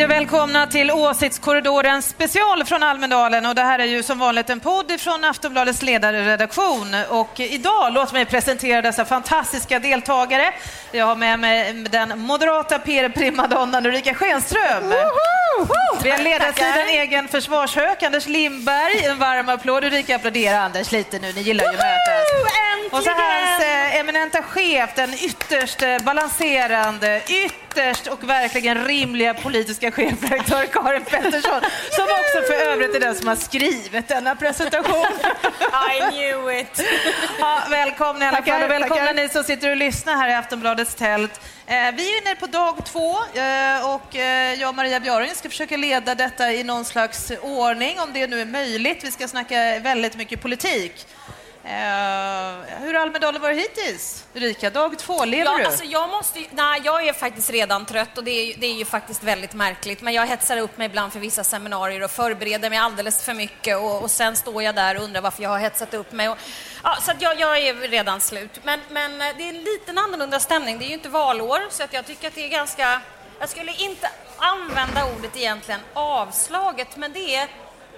Hej och välkomna till Åsiktskorridoren special från Almedalen. Och det här är ju som vanligt en podd från Aftonbladets ledarredaktion. Och idag, låt mig presentera dessa fantastiska deltagare. Jag har med mig den moderata PR-primadonnan Ulrika Schenström. Vi har ledarsidan egen försvarshök, Anders Lindberg. En varm applåd. Ulrika applåderar Anders lite nu, ni gillar ju mötet. Och så hans eh, eminenta chef, den ytterst eh, balanserande, ytterst och verkligen rimliga politiska chefredaktör Karin Pettersson, som också för övrigt är den som har skrivit denna presentation. I knew it. Ja, välkomna i alla Tackar, fall och välkomna tackar. ni som sitter och lyssnar här i Aftonbladets tält. Eh, vi är inne på dag två eh, och eh, jag och Maria Björring ska försöka leda detta i någon slags ordning, om det nu är möjligt. Vi ska snacka väldigt mycket politik. Eh, hur har Almedalen varit hittills? Ulrika, dag två, lever Ja, du? alltså jag, måste, ju- nej, jag är faktiskt redan trött och det är, ju- det är ju faktiskt väldigt märkligt. Men jag hetsar upp mig ibland för vissa seminarier och förbereder mig alldeles för mycket och, och sen står jag där och undrar varför jag har hetsat upp mig. Och, ja, så jag, jag är redan slut. Men, men eh, det är en liten annorlunda stämning. Det är ju inte valår så att jag tycker att det är ganska... Jag skulle inte använda ordet egentligen avslaget, men det är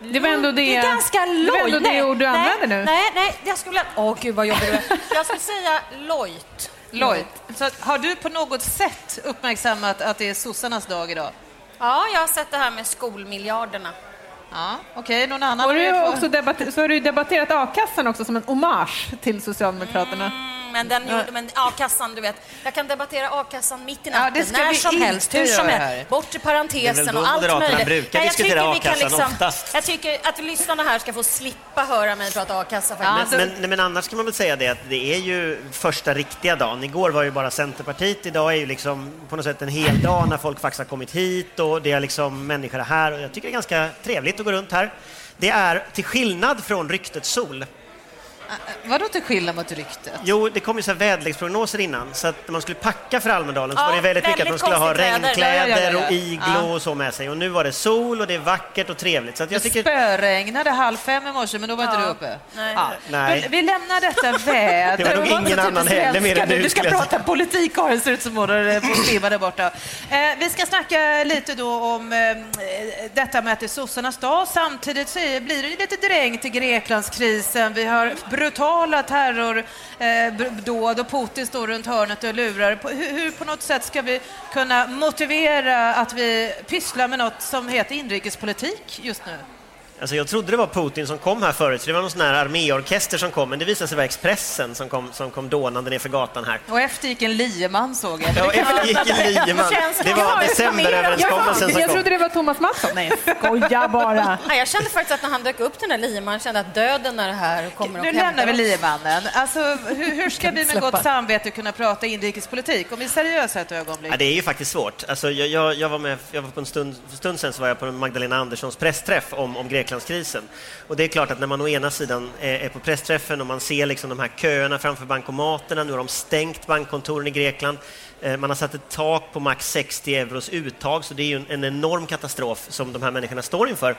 Det var ändå det- det är ganska det var ändå lojt. det ord du nej, använde nu. Nej, nej, jag skulle... Åh, gud vad jobbig du är. Jag skulle säga lojt. Lloyd, så har du på något sätt uppmärksammat att det är sossarnas dag idag? Ja, jag har sett det här med skolmiljarderna. Ja, Okej, någon annan? Du har vad- också debatter- så har du debatterat a-kassan också som en hommage till Socialdemokraterna. Mm, men den gjorde, men a-kassan, du vet. Jag kan debattera a-kassan mitt i Ja, natten, ska när vi som helst, hur som helst. Bortre parentesen och allt möjligt. brukar Nej, jag diskutera tycker vi kan a-kassan liksom, oftast. Jag tycker att lyssnarna här ska få slippa höra mig prata a-kassa Ja, faktiskt. Men, men, men annars kan man väl säga det att det är ju första riktiga dagen. Igår var ju bara Centerpartiet, idag är ju liksom på något sätt en hel dag när folk faktiskt har kommit hit och det är liksom människor här och jag tycker det är ganska trevligt att gå runt här. Det är till skillnad från ryktet sol. Vadå till skillnad mot ryktet? Jo, det kom ju så här väderleksprognoser innan så att när man skulle packa för Almedalen så Ja, var det väldigt mycket att man skulle ha regnkläder Ja, ja, ja, ja. och iglo och så med sig och nu var det sol och det är vackert och trevligt så att jag Det tycker spöregnade halv fem i morse, men då var inte Ja. du uppe. Nej. Ja. Nej. Vi- Vi lämnar detta väder. Det var nog Och ingen annan heller, mer än du, Du ska prata politik, Karin, ser ut som hon att svimma där borta. Eh, vi ska snacka lite då om eh, detta med att det är sossarnas dag. Samtidigt så är, blir det lite drängt i Greklandskrisen. Vi har brutala terrordåd eh, och Putin står runt hörnet och lurar. Hur på något sätt ska vi kunna motivera att vi pysslar med något som heter inrikespolitik just nu? Alltså jag trodde det var Putin som kom här förut, så det var någon sån här arméorkester som kom, men det visade sig vara Expressen som kom, som kom dånande ner för gatan här. Och efter gick en lieman såg jag. Ja, efter gick en lieman. Det var jag decemberöverenskommelsen som Jag kom. trodde det var Thomas Mattsson. Nej, skoja bara. Nej, jag kände faktiskt att när han dök upp den där liman kände att döden är här och kommer Nu och lämnar hämtar vi liemannen. Alltså, hur, hur ska vi med gott samvete kunna prata inrikespolitik? Om vi är seriösa ett ögonblick. Ja, det är ju faktiskt svårt. Alltså, jag, jag, jag var med, jag var på en stund, för stund sedan så var jag på Magdalena Anderssons pressträff om, om Greklandskrisen. Och det är klart att när man å ena sidan är, på pressträffen och man ser liksom de här köerna framför bankomaterna, nu har de stängt bankkontoren i Grekland, man har satt ett tak på max 60 euros uttag, så det är ju en, en enorm katastrof som de här människorna står inför.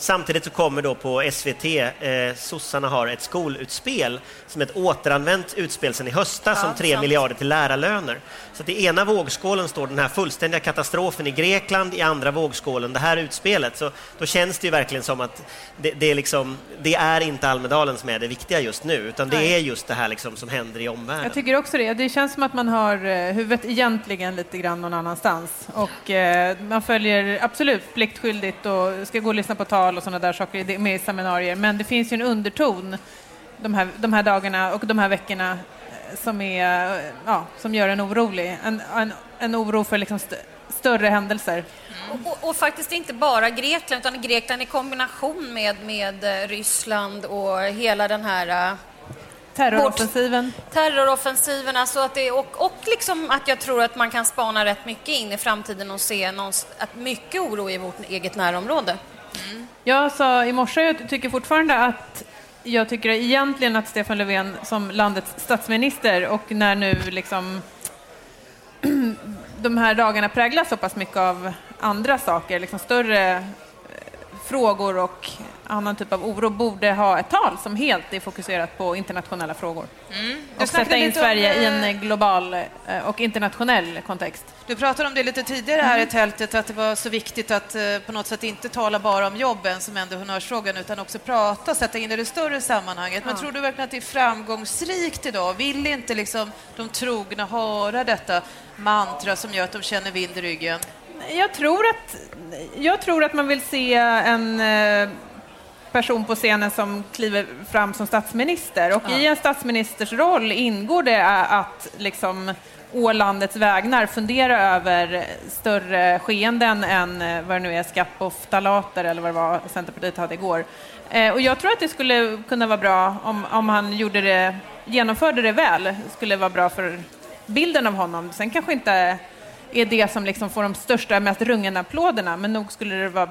Samtidigt så kommer då på SVT, eh, sossarna har ett skolutspel som är ett återanvänt utspel sedan i höstas Ja, om 3 sant. miljarder till lärarlöner. Så att i ena vågskålen står den här fullständiga katastrofen i Grekland, i andra vågskålen det här utspelet. Så då känns det ju verkligen som att det, det, är, liksom, det är inte Almedalen som är det viktiga just nu, utan det är just det här liksom som händer i omvärlden. Jag tycker också det. Det känns som att man har eh, huvudet egentligen lite grann någon annanstans. Och eh, man följer absolut pliktskyldigt och ska gå och lyssna på tal och sådana där saker med i seminarier. Men det finns ju en underton de här, de här dagarna och de här veckorna eh, som, är, eh, ja, som gör en orolig. En, en, en oro för liksom st större händelser. Och, och, och faktiskt inte bara Grekland, utan Grekland i kombination med, med eh, Ryssland och hela den här Terroroffensiven. terroroffensiven. Alltså att det, och, och liksom att jag tror att man kan spana rätt mycket in i framtiden och se någons, att mycket oro i vårt eget närområde. Jag sa i morse, jag tycker fortfarande att jag tycker egentligen att Stefan Löfven som landets statsminister och när nu liksom de här dagarna präglas så pass mycket av andra saker, liksom större frågor och annan typ av oro borde ha ett tal som helt är fokuserat på internationella frågor. Du Och sätta in lite om, Sverige i eh, en global eh, och internationell kontext. Du pratade om det lite tidigare här i tältet, att det var så viktigt att eh, på något sätt inte tala bara om jobben som ändå honnörsfrågan, utan också prata, sätta in det i det större sammanhanget. Men tror du verkligen att det är framgångsrikt idag? Vill inte liksom de trogna höra detta mantra som gör att de känner vind i ryggen? Jag tror att, jag tror att man vill se en eh, person på scenen som kliver fram som statsminister. Och i en statsministers roll ingår det att liksom å landets vägnar fundera över större skeenden än eh, vad det nu är, skatt på ftalater eller vad det var Centerpartiet hade igår. Eh, Och jag tror att det skulle kunna vara bra om, om han gjorde det, genomförde det väl, skulle vara bra för bilden av honom. Sen kanske inte är det som liksom får de största, mest rungande applåderna, men nog skulle det vara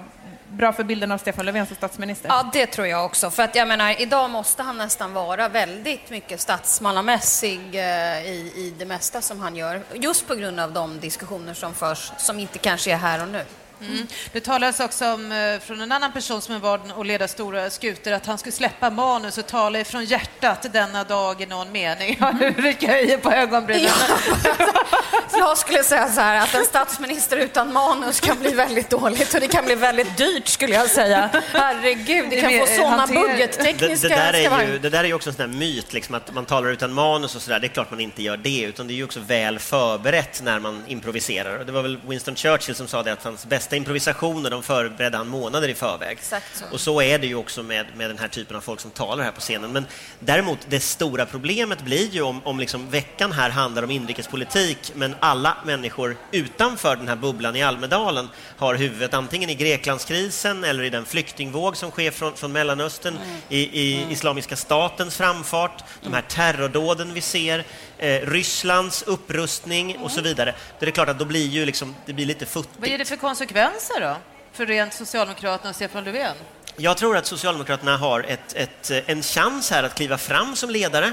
bra för bilden av Stefan Löfven som statsminister. Ja, det tror jag också. För att jag menar, idag måste han nästan vara väldigt mycket statsmannamässig eh, i, i det mesta som han gör. Just på grund av de diskussioner som förs, som inte kanske är här och nu. Mm. Det talades också om, eh, från en annan person som är van att leda stora skutor att han skulle släppa manus och tala ifrån hjärtat denna dag i någon mening. Ja, Ulrika höjer på ögonbrynen. Jag skulle säga så här att en statsminister utan manus kan bli väldigt dåligt och det kan bli väldigt dyrt skulle jag säga. Herregud, det kan Det få sådana hanter- Det, budgettekniska det, där är ju, det där är ju också en sån här myt, liksom, att man talar utan manus och sådär. Det är klart man inte gör det, utan det är ju också väl förberett när man improviserar. Och det var väl Winston Churchill som sa det att hans bästa improvisationer de förberedde han månader i förväg. Så. Och så är det ju också med, med den här typen av folk som talar här på scenen. Men däremot, det stora problemet blir ju om, om liksom veckan här handlar om inrikespolitik, men alla människor utanför den här bubblan i Almedalen har huvudet antingen i Greklandskrisen eller i den flyktingvåg som sker från, från Mellanöstern, i, i Islamiska statens framfart, de här terrordåden vi ser, eh, Rysslands upprustning och så vidare. Då är det klart att då blir ju liksom, det blir lite Vad futtigt. ger det för konsekvenser då? För rent Socialdemokraterna och Stefan Löfven? Jag tror att Socialdemokraterna har ett, ett, en chans här att kliva fram som ledare.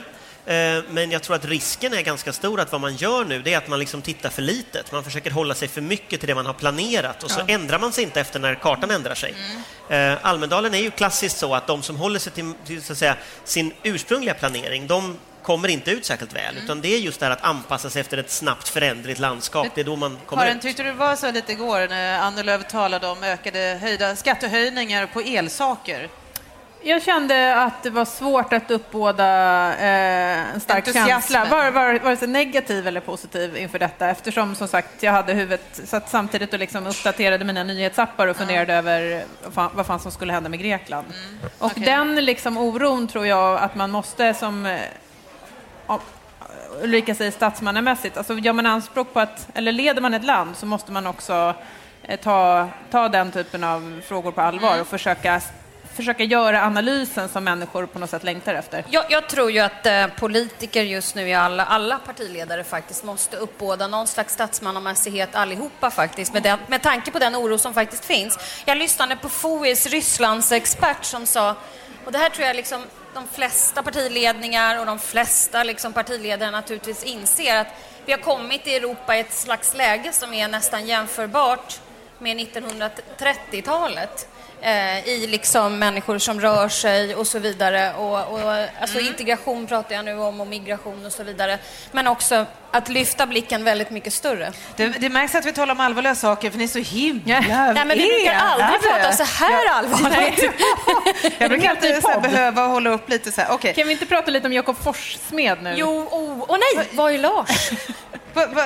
Eh, Men jag tror att risken är ganska stor att vad man gör nu det är att man liksom tittar för litet. Man försöker hålla sig för mycket till det man har planerat och så ändrar man sig inte efter när kartan ändrar sig. Eh, Almedalen är ju klassiskt så att de som håller sig till, till så att säga, sin ursprungliga planering, de kommer inte ut särskilt väl. Utan det är just det här att anpassa sig efter ett snabbt föränderligt landskap. Det är då man kommer Karin, ut. tyckte du det var så lite igår när Annie Lööf talade om ökade höjda skattehöjningar på elsaker? Jag kände att det var svårt att uppbåda eh, en stark känsla, var, var, vare sig negativ eller positiv inför detta, eftersom som sagt jag hade huvudet satt samtidigt och liksom uppdaterade mina nyhetsappar och funderade över vad fan, vad fan som skulle hända med Grekland. Och okej. den liksom oron tror jag att man måste som ja, Ulrika säger statsmannamässigt, alltså gör man anspråk på att, eller leder man ett land så måste man också eh, ta, ta den typen av frågor på allvar och försöka, försöka göra analysen som människor på något sätt längtar efter. Jag, jag tror ju att eh, politiker just nu, i alla, alla partiledare faktiskt, måste uppbåda någon slags statsmannamässighet allihopa faktiskt, med, den, med tanke på den oro som faktiskt finns. Jag lyssnade på FOIs Rysslandsexpert som sa, och det här tror jag liksom de flesta partiledningar och de flesta liksom partiledare naturligtvis inser, att vi har kommit i Europa i ett slags läge som är nästan jämförbart med 1930-talet eh, i liksom människor som rör sig och så vidare. Och, och, alltså Integration pratar jag nu om och migration och så vidare. Men också att lyfta blicken väldigt mycket större. Det, det märks att vi talar om allvarliga saker, för ni är så himla Nej, men vi brukar aldrig prata så här allvarligt. Jag brukar alltid så behöva hålla upp lite så här. Okej. Kan vi inte prata lite om Jakob Forssmed nu? Jo, oh, åh nej, var är Lars? Va- va-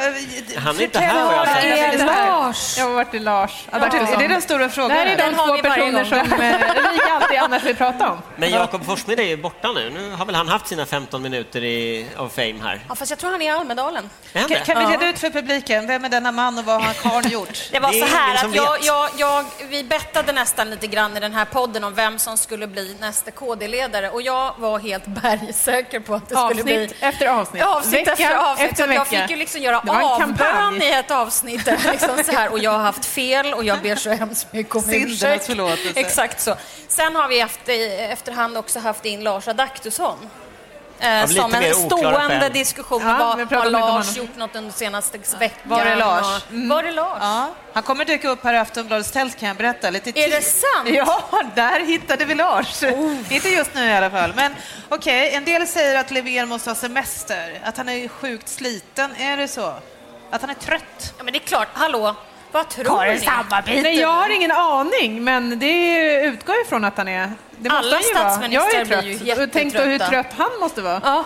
Han är inte här, jag är är? Lars? Jag har varit i Lars. Bertil, är det den stora frågan? Det här är de två personer som eh, Ulrika alltid annars vill prata om. Men Jakob Forssmed är ju borta nu. Nu har väl han haft sina 15 minuter i, av fame här. Ja, fast jag tror han är i Almedalen. Är Kan, kan vi reda ut för publiken, vem är denna man och vad har han karln gjort? Det var är så här att jag, jag, jag, vi bettade nästan lite grann i den här podden om vem som skulle bli nästa KD-ledare och jag var helt bergsäker på att det skulle bli Avsnitt efter avsnitt. Avsnitt Vecka efter avsnitt. efter att jag vecka. fick ju liksom göra var en avbön i ett avsnitt. Liksom så här, och jag har haft fel och jag ber så hemskt mycket om ursäkt. Exakt så. Sen har vi efter, efterhand också haft in Lars Adaktusson. Eh, Av lite som en stående skäl. diskussion. Ja, pratar har Lars honom. gjort något under senaste veckan? Var är Lars? Och, Var är Lars? Ja, han kommer dyka upp här i Aftonbladets tält kan jag berätta. Lite Är det sant? Ja, där hittade vi Lars. Inte just nu i alla fall. Men okej, en del säger att Löfven måste ha semester, att han är sjukt sliten. Är det så? Att han är trött? Ja, men det är klart. Hallå, vad tror ni? Nej, jag har ingen aning, men det utgår ifrån att han är... Det måste Alla han ju vara. statsministrar Jag är blir ju trött. Tänk då hur trött han måste vara. Ja.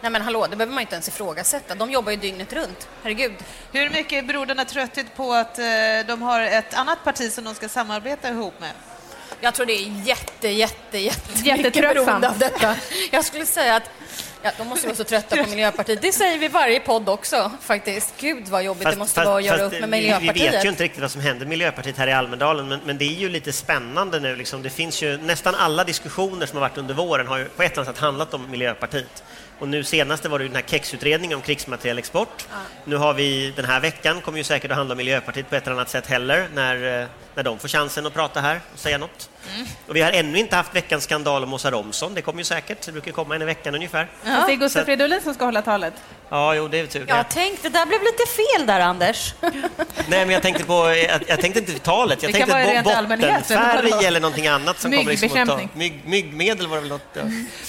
Nej men hallå, det behöver man inte ens ifrågasätta. De jobbar ju dygnet runt. Herregud. Hur mycket beror denna trötthet på att eh, de har ett annat parti som de ska samarbeta ihop med? Jag tror det är jätte, jätte, jätte mycket Jättetröttsamt. beroende av detta. Jag skulle säga att ja, de måste vara så trötta på Miljöpartiet. Det säger vi varje podd också faktiskt. Gud vad jobbigt det måste vara att göra upp med Miljöpartiet. vi vet ju inte riktigt vad som händer Miljöpartiet här i Almedalen, men, men det är ju lite spännande nu. Liksom. Det finns ju nästan alla diskussioner som har varit under våren har ju på ett eller annat sätt handlat om Miljöpartiet. Och nu senast var det ju den här KEX-utredningen om krigsmaterielexport. Nu har vi den här veckan kommer ju säkert att handla om Miljöpartiet på ett eller annat sätt heller när, eh, när de får chansen att prata här och säga något. Mm. Och vi har ännu inte haft veckans skandal om Åsa Romson. Det kommer ju säkert. Det brukar komma en i veckan ungefär. Fast det är Gustav Fridolin som ska hålla talet. Ja, jo, det är tur. Jag tänkte, det där blev lite fel där Anders. Nej, men jag tänkte på, jag, jag tänkte inte talet. Jag Det tänkte bo- bottenfärg eller någonting annat som kommer liksom att ta... Mygg, myggmedel var det väl något? Ja.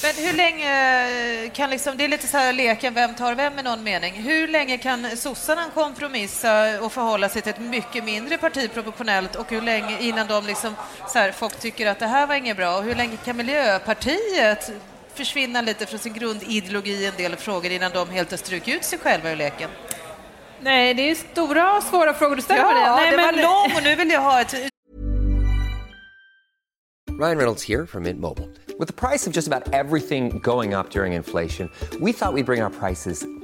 Men hur länge kan liksom, det är lite så här leken vem tar vem i någon mening. Hur länge kan sossarna kompromissa och förhålla sig till ett mycket mindre parti proportionellt och hur länge innan de liksom, så här, folk tycker att det här var inget bra och hur länge kan Miljöpartiet försvinna lite från sin grundideologi i en del frågor innan de helt har strukit ut sig själva ur leken? Nej, det är stora och svåra frågor du ställer Maria. Ja, Nej, det var men- lång och nu vill jag ha ett Ryan Reynolds here from Mint Mobile. With the price of just about everything going up during inflation, we thought we'd bring our prices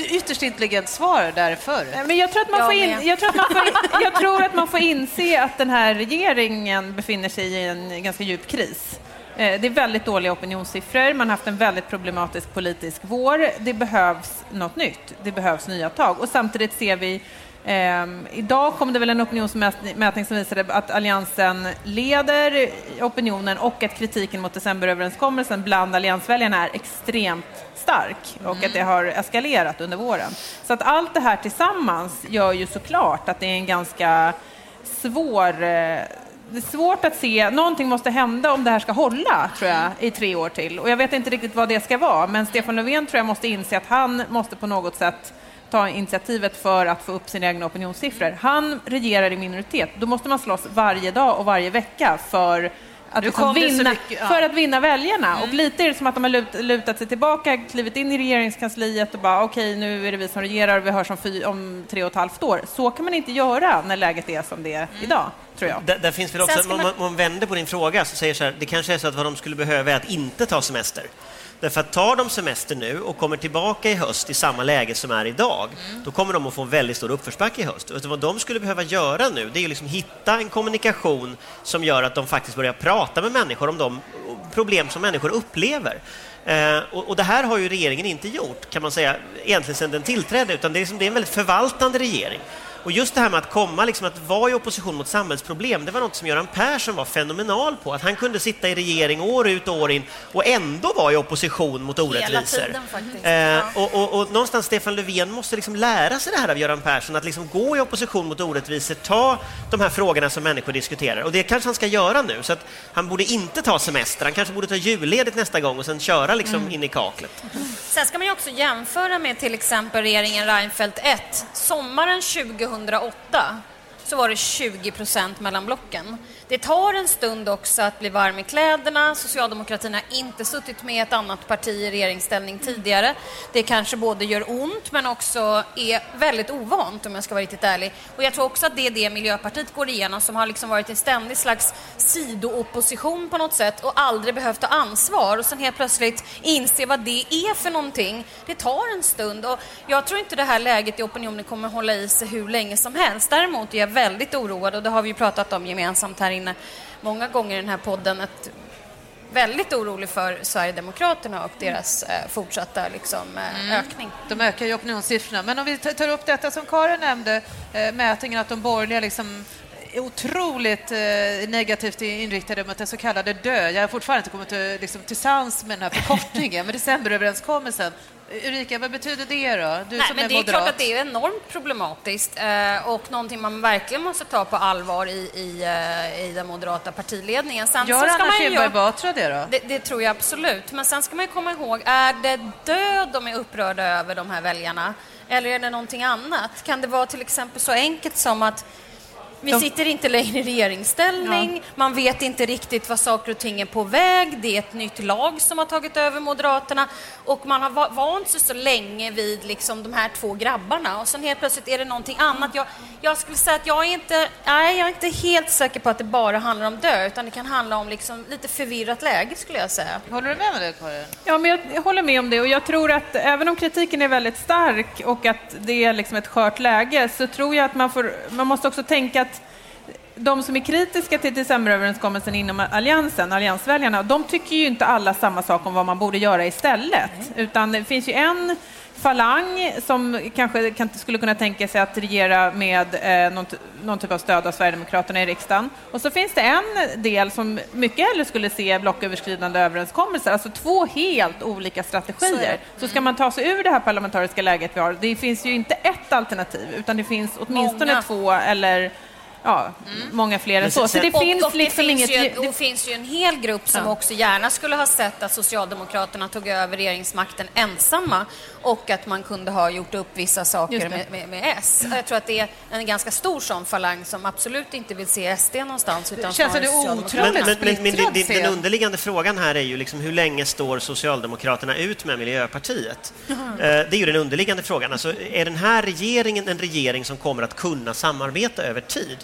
ytterst intelligent svar därför. Nej, Men jag tror, att man Jag får in, jag, tror att man får in, jag tror att man får inse att den här regeringen befinner sig i en ganska djup kris. Eh, Det är väldigt dåliga opinionssiffror, man har haft en väldigt problematisk politisk vår. Det behövs något nytt, det behövs nya tag. Och samtidigt ser vi ehm, idag kom det väl en opinionsmätning som visade att Alliansen leder opinionen och att kritiken mot decemberöverenskommelsen bland alliansväljarna är extremt stark och att det har eskalerat under våren. Så att allt det här tillsammans gör ju såklart att det är en ganska svår eh, det är svårt att se, någonting måste hända om det här ska hålla, tror jag, i tre år till. Och jag vet inte riktigt vad det ska vara, men Stefan Löfven tror jag måste inse att han måste på något sätt ta initiativet för att få upp sina egna opinionssiffror. Han regerar i minoritet, då måste man slåss varje dag och varje vecka för att, liksom vinna, mycket, ja. för att vinna väljarna. Och lite är det som att de har lut, lutat sig tillbaka, klivit in i regeringskansliet och bara okej, nu är det vi som regerar och vi hörs om, fy, om tre och ett halvt år. Så kan man inte göra när läget är som det är idag, tror jag. Där, där finns väl också, man, om man vänder på din fråga så säger så här, det kanske är så att vad de skulle behöva är att inte ta semester. Därför att tar de semester nu och kommer tillbaka i höst i samma läge som är idag, då kommer de att få en väldigt stor uppförsbacke i höst. Utan vad de skulle behöva göra nu, det är att liksom hitta en kommunikation som gör att de faktiskt börjar prata med människor om de problem som människor upplever. Eh, och, och det här har ju regeringen inte gjort, kan man säga, egentligen sedan den tillträdde, utan det är, liksom, det är en väldigt förvaltande regering. Och just det här med att komma, liksom att vara i opposition mot samhällsproblem, det var något som Göran Persson var fenomenal på. Att han kunde sitta i regering år ut och år in och ändå vara i opposition mot orättvisor. tiden faktiskt. Eh, och, och, och någonstans Stefan Löfven måste liksom lära sig det här av Göran Persson, att liksom gå i opposition mot orättvisor, ta de här frågorna som människor diskuterar. Och det kanske han ska göra nu, så att han borde inte ta semester, han kanske borde ta julledigt nästa gång och sen köra liksom in i kaklet. Sen ska man ju också jämföra med till exempel regeringen Reinfeldt 1. Sommaren 2008 så var det 20 procent mellan blocken. Det tar en stund också att bli varm i kläderna. Socialdemokratin har inte suttit med ett annat parti i regeringsställning tidigare. Det kanske både gör ont men också är väldigt ovant om jag ska vara riktigt ärlig. Och jag tror också att det är det Miljöpartiet går igenom som har liksom varit en ständig slags sidoopposition på något sätt och aldrig behövt ta ansvar och sen helt plötsligt inse vad det är för någonting. Det tar en stund och jag tror inte det här läget i opinionen kommer hålla i sig hur länge som helst. Däremot är jag väldigt oroad och det har vi ju pratat om gemensamt här inne många gånger i den här podden att väldigt orolig för Sverigedemokraterna och deras eh, fortsatta liksom, eh, ökning. De ökar ju opinionssiffrorna. Men om vi tar upp detta som Karin nämnde, eh, mätningen att de borgerliga liksom otroligt eh, negativt inriktade mot den så kallade dö. Jag har fortfarande inte kommit till, liksom, till sans med den här förkortningen, med decemberöverenskommelsen. Ulrika, vad betyder det då? Du Nej, men är det är klart att det är enormt problematiskt eh, och någonting man verkligen måste ta på allvar i, i, eh, i den moderata partiledningen. Sen Gör så ska Anna Kinberg Batra det då? det, det tror jag absolut. Men sen ska man ju komma ihåg, är det död de är upprörda över, de här väljarna? Eller är det någonting annat? Kan det vara till exempel så enkelt som att vi sitter inte längre i regeringsställning, man vet inte riktigt vad saker och ting är på väg, det är ett nytt lag som har tagit över Moderaterna. Och man har va- vant sig så länge vid liksom de här två grabbarna. Och sen helt plötsligt är det någonting annat. Jag, jag skulle säga att jag är, inte, nej, jag är inte helt säker på att det bara handlar om dö, utan det kan handla om liksom lite förvirrat läge skulle jag säga. Håller du med om det, Karin? Ja, men jag, jag håller med om det. Och jag tror att även om kritiken är väldigt stark och att det är liksom ett skört läge så tror jag att man, får, man måste också tänka att de som är kritiska till decemberöverenskommelsen inom alliansen, alliansväljarna, de tycker ju inte alla samma sak om vad man borde göra istället. Utan det finns ju en falang som kanske kan, skulle kunna tänka sig att regera med eh, någon, någon typ av stöd av Sverigedemokraterna i riksdagen. Och så finns det en del som mycket hellre skulle se blocköverskridande överenskommelser, alltså två helt olika strategier. Så ska man ta sig ur det här parlamentariska läget vi har, det finns ju inte ett alternativ, utan det finns åtminstone Många. två eller ja, många fler än så. Så det Och, finns och liksom det, finns inget... ju, det- finns ju en hel grupp som också gärna skulle ha sett att Socialdemokraterna tog över regeringsmakten ensamma och att man kunde ha gjort upp vissa saker med, med, med S. Jag tror att det är en ganska stor sån falang som absolut inte vill se SD någonstans utan Känns det otroligt Men, men, men, men det- det- den underliggande frågan här är ju liksom hur länge står Socialdemokraterna ut med Miljöpartiet? Eh, Det är ju den underliggande frågan. Alltså, är den här regeringen en regering som kommer att kunna samarbeta över tid?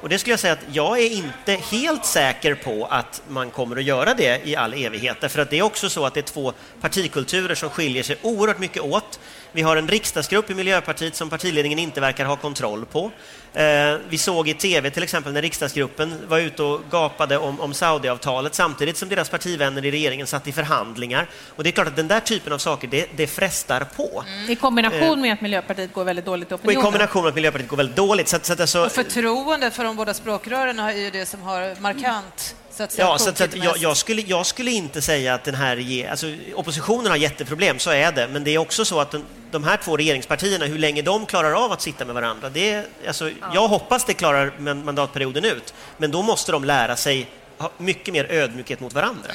Och det skulle jag säga att jag är inte helt säker på att man kommer att göra det i all evighet. Därför att det är också så att det är två partikulturer som skiljer sig oerhört mycket åt. Vi har en riksdagsgrupp i Miljöpartiet som partiledningen inte verkar ha kontroll på. Eh, vi såg i tv till exempel när riksdagsgruppen var ute och gapade om, om Saudiavtalet samtidigt som deras partivänner i regeringen satt i förhandlingar. Och det är klart att den där typen av saker, det, det frestar på. I kombination med att Miljöpartiet går väldigt dåligt i Och i opinionen. kombination med att Miljöpartiet går väldigt dåligt. Så, att- så att alltså, Och förtroendet för de båda språkrören är ju det som har markant så att säga, Ja, så att, så att jag, jag, skulle, jag skulle inte säga att den här rege- alltså, oppositionen har jätteproblem, så är det. Men det är också så att den, de här två regeringspartierna, hur länge de klarar av att sitta med varandra, det alltså, jag hoppas det klarar man- mandatperioden ut. Men då måste de lära sig ha mycket mer ödmjukhet mot varandra.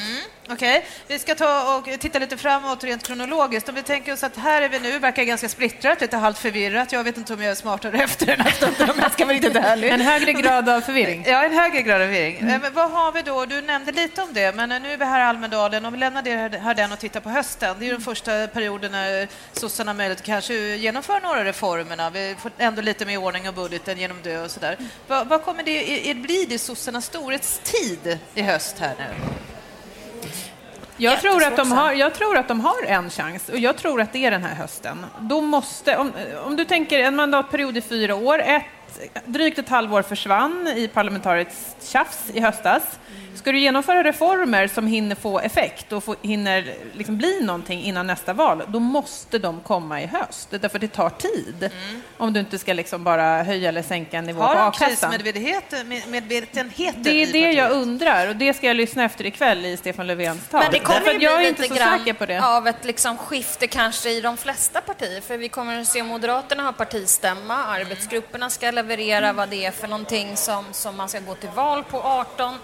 Okej, vi ska ta och titta lite framåt rent kronologiskt. Om vi tänker oss att här är vi nu, verkar ganska splittrat, lite halvt förvirrat. Jag vet inte om jag är smartare efter den här stunden, om jag ska vara riktigt ärlig. En högre grad av förvirring. Ja, en högre grad av förvirring. Eh, Men vad har vi då? Du nämnde lite om det, men nu är vi här i Almedalen. Om vi lämnar det här den och tittar på hösten. Det är den första perioden när sossarna att kanske genomföra några reformerna. Vi får ändå lite mer ordning och budgeten genom det och sådär. Vad, vad kommer det, blir det sossarnas storhetstid i höst här nu? Jag tror, att de har, jag tror att de har en chans och jag tror att det är den här hösten. Då måste, om, om du tänker en mandatperiod i fyra år, ett, drygt ett halvår försvann i parlamentariskt tjafs i höstas. Ska du genomföra reformer som hinner få effekt och få, hinner liksom bli någonting innan nästa val, då måste de komma i höst. Därför att det tar tid. Om du inte ska liksom bara höja eller sänka en nivå Har på de a-kassan. krismedvetenheten med- medvetenheten Det är det jag undrar och det ska jag lyssna efter ikväll i Stefan Löfvens tal. Men det kommer ju att jag är inte lite så grann säker på det. av ett liksom skifte kanske i de flesta partier. För vi kommer att se Moderaterna ha partistämma, arbetsgrupperna ska leverera leverera vad det är för någonting som, som man ska gå till val på 18.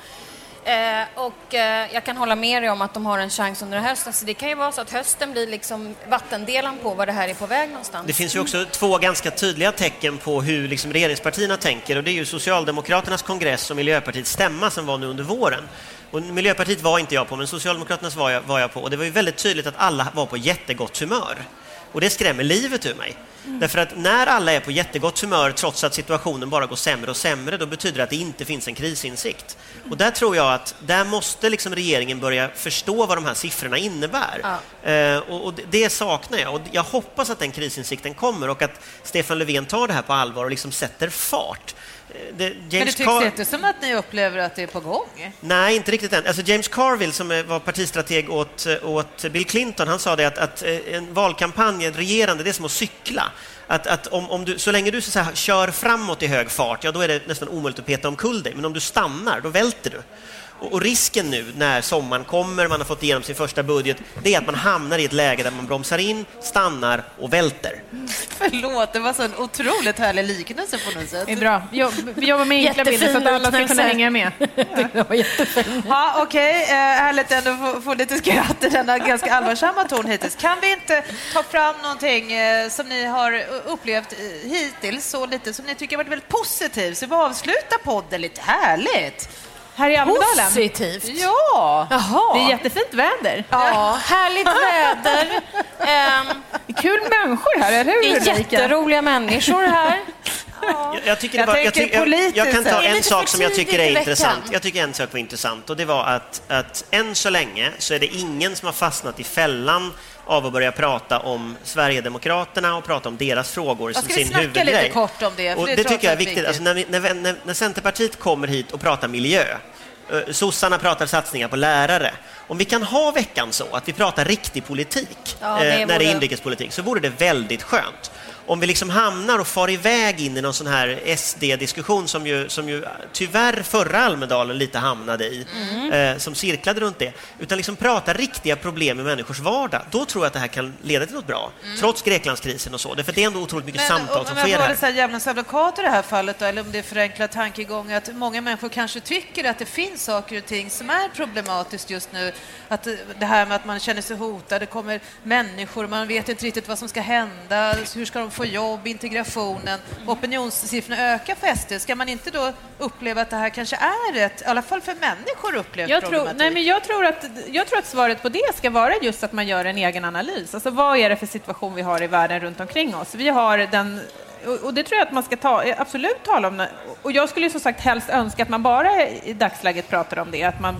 Eh, och eh, jag kan hålla med dig om att de har en chans under hösten. Så det kan ju vara så att hösten blir liksom vattendelaren på var det här är på väg någonstans. Det finns ju också två ganska tydliga tecken på hur liksom regeringspartierna tänker och det är ju Socialdemokraternas kongress och Miljöpartiets stämma som var nu under våren. Och Miljöpartiet var inte jag på, men Socialdemokraternas var jag, var jag på och det var ju väldigt tydligt att alla var på jättegott humör. Och det skrämmer livet ur mig. Därför att när alla är på jättegott humör trots att situationen bara går sämre och sämre, då betyder det att det inte finns en krisinsikt. Och där tror jag att där måste liksom regeringen börja förstå vad de här siffrorna innebär. Eh, och, och det- saknar jag. Och jag hoppas att den krisinsikten kommer och att Stefan Löfven tar det här på allvar och liksom sätter fart. Eh, Det, Men det James tycks Car- inte som att ni upplever att det är på gång. Nej, inte riktigt än. Alltså James Carville, som är- var partistrateg åt, åt Bill Clinton, han sa det att, att eh, en valkampanj, ett regerande, det är som att cykla. Att, att om, om du, så länge du så här, kör framåt i hög fart, ja, då är det nästan omöjligt att peta omkull dig. Men om du stannar, då välter du. Och, och risken nu när sommaren kommer, man har fått igenom sin första budget, det är att man hamnar i ett läge där man bromsar in, stannar och välter. Förlåt, det var så en otroligt härlig liknelse på något sätt. Det är bra. Vi jobbar med enkla bilder så att alla ska kunna hänga med. Ja, Okej, eh, härligt ändå att få, få lite skratt i denna ganska allvarsamma ton hittills. Kan vi inte ta fram någonting eh, som ni har upplevt eh, hittills, så lite som ni tycker har varit väldigt positivt, så vi avslutar podden lite härligt. Här i Almedalen. Positivt. Ja! Jaha. Det är jättefint väder. Ja, härligt väder. Ehm, Det är kul människor här, eller hur det är Ulrika? jätteroliga människor här. Jag, jag, tycker Jag det var, jag, tycker- jag, jag kan ta en sak som jag tycker är intressant. Jag tycker en sak var intressant och det var att, att än så länge så är det ingen som har fastnat i fällan av att börja prata om Sverigedemokraterna och prata om deras frågor som ska vi sin snacka huvudgrej. lite kort om det, Och det det tycker jag är viktigt. viktigt. Alltså när, vi, när, när, när Centerpartiet kommer hit och pratar miljö eh, Sossarna pratar satsningar på lärare. Om vi kan ha veckan så att vi pratar riktig politik Ja, det eh, när det är inrikespolitik så vore det väldigt skönt. Om vi liksom hamnar och far iväg in i någon sån här SD-diskussion som ju, som ju tyvärr förra Almedalen lite hamnade i, Mm. eh, som cirklade runt det, utan liksom prata riktiga problem i människors vardag, då tror jag att det här kan leda till något bra. Trots Greklandskrisen och så, därför det är ändå otroligt mycket samtal om som jag sker här. vara så här djävulens advokat i det här fallet, då, eller om det är förenklad tankegång, att många människor kanske tycker att det finns saker och ting som är problematiskt just nu. Att det- det här med att man känner sig hotad, det kommer människor, man vet inte riktigt vad som ska hända, hur ska de få jobb, integrationen, opinionssiffrorna ökar för SD. Ska man inte då uppleva att det här kanske är ett, i alla fall för människor upplevt Jag tror, nej, men jag, tror att, jag tror att svaret på det ska vara just att man gör en egen analys. Alltså, vad är det för situation vi har i världen runt omkring oss? Vi har den, och det tror jag att man ska ta, absolut tala om. Och jag skulle som sagt helst önska att man bara i dagsläget pratar om det, att man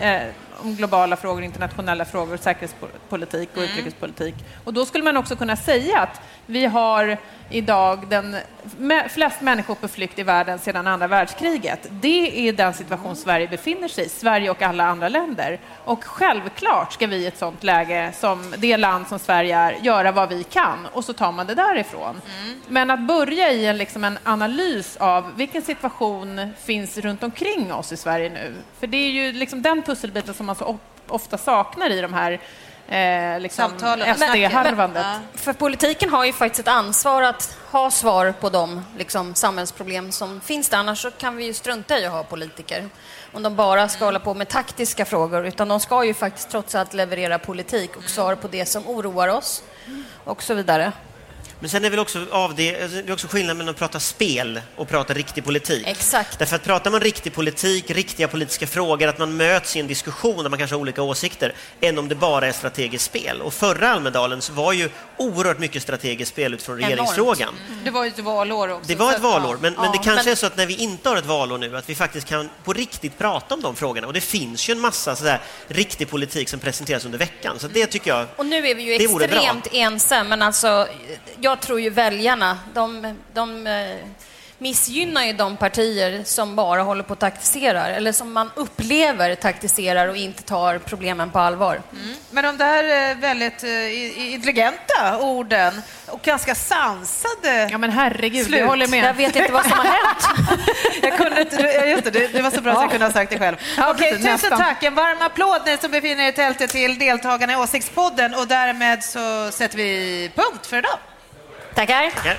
eh, om globala frågor, internationella frågor, säkerhetspolitik och utrikespolitik. Och då skulle man också kunna säga att vi har idag den flest människor på flykt i världen sedan andra världskriget. Det är den situation Sverige befinner sig i, Sverige och alla andra länder. Och självklart ska vi i ett sådant läge, som det land som Sverige är, göra vad vi kan och så tar man det därifrån. Men att börja i en, liksom en analys av vilken situation finns runt omkring oss i Sverige nu, för det är ju liksom den pusselbiten som man så of- ofta saknar i de här eh, liksom Samtalen. SD-harvandet. För politiken har ju faktiskt ett ansvar att ha svar på de liksom, samhällsproblem som finns där. Annars så kan vi ju strunta i att ha politiker. Om de bara ska hålla på med taktiska frågor. Utan de ska ju faktiskt trots allt leverera politik och svar på det som oroar oss och så vidare. Men sen är väl också av det, alltså, det är också skillnad mellan att prata spel och prata riktig politik. Exakt. Därför att pratar man riktig politik, riktiga politiska frågor, att man möts i en diskussion där man kanske har olika åsikter, än om det bara är strategiskt spel. Och förra Almedalen så var ju oerhört mycket strategiskt spel utifrån Enormt. regeringsfrågan. Det var ju ett valår också. Det var ett valår, men, men ja, det kanske är så att när vi inte har ett valår nu, att vi faktiskt kan på riktigt prata om de frågorna. Och det finns ju en massa sådär, riktig politik som presenteras under veckan. Så det tycker jag... Och nu är vi ju extremt ense, men alltså, jag tror ju väljarna, de, de eh, missgynnar ju de partier som bara håller på och taktiserar, eller som man upplever taktiserar och inte tar problemen på allvar. Men de där eh, väldigt eh, intelligenta orden och ganska sansade Ja men herregud, Slut. jag håller med. Jag vet inte vad som har hänt. Jag kunde inte, ja, just det, det, var så bra att jag kunde ha sagt det själv. Ja, Okej, precis, tusen nästan. tack. En varm applåd ni som befinner er i tältet till deltagarna i Åsiktspodden och därmed så sätter vi punkt för idag. Tackar. Ja.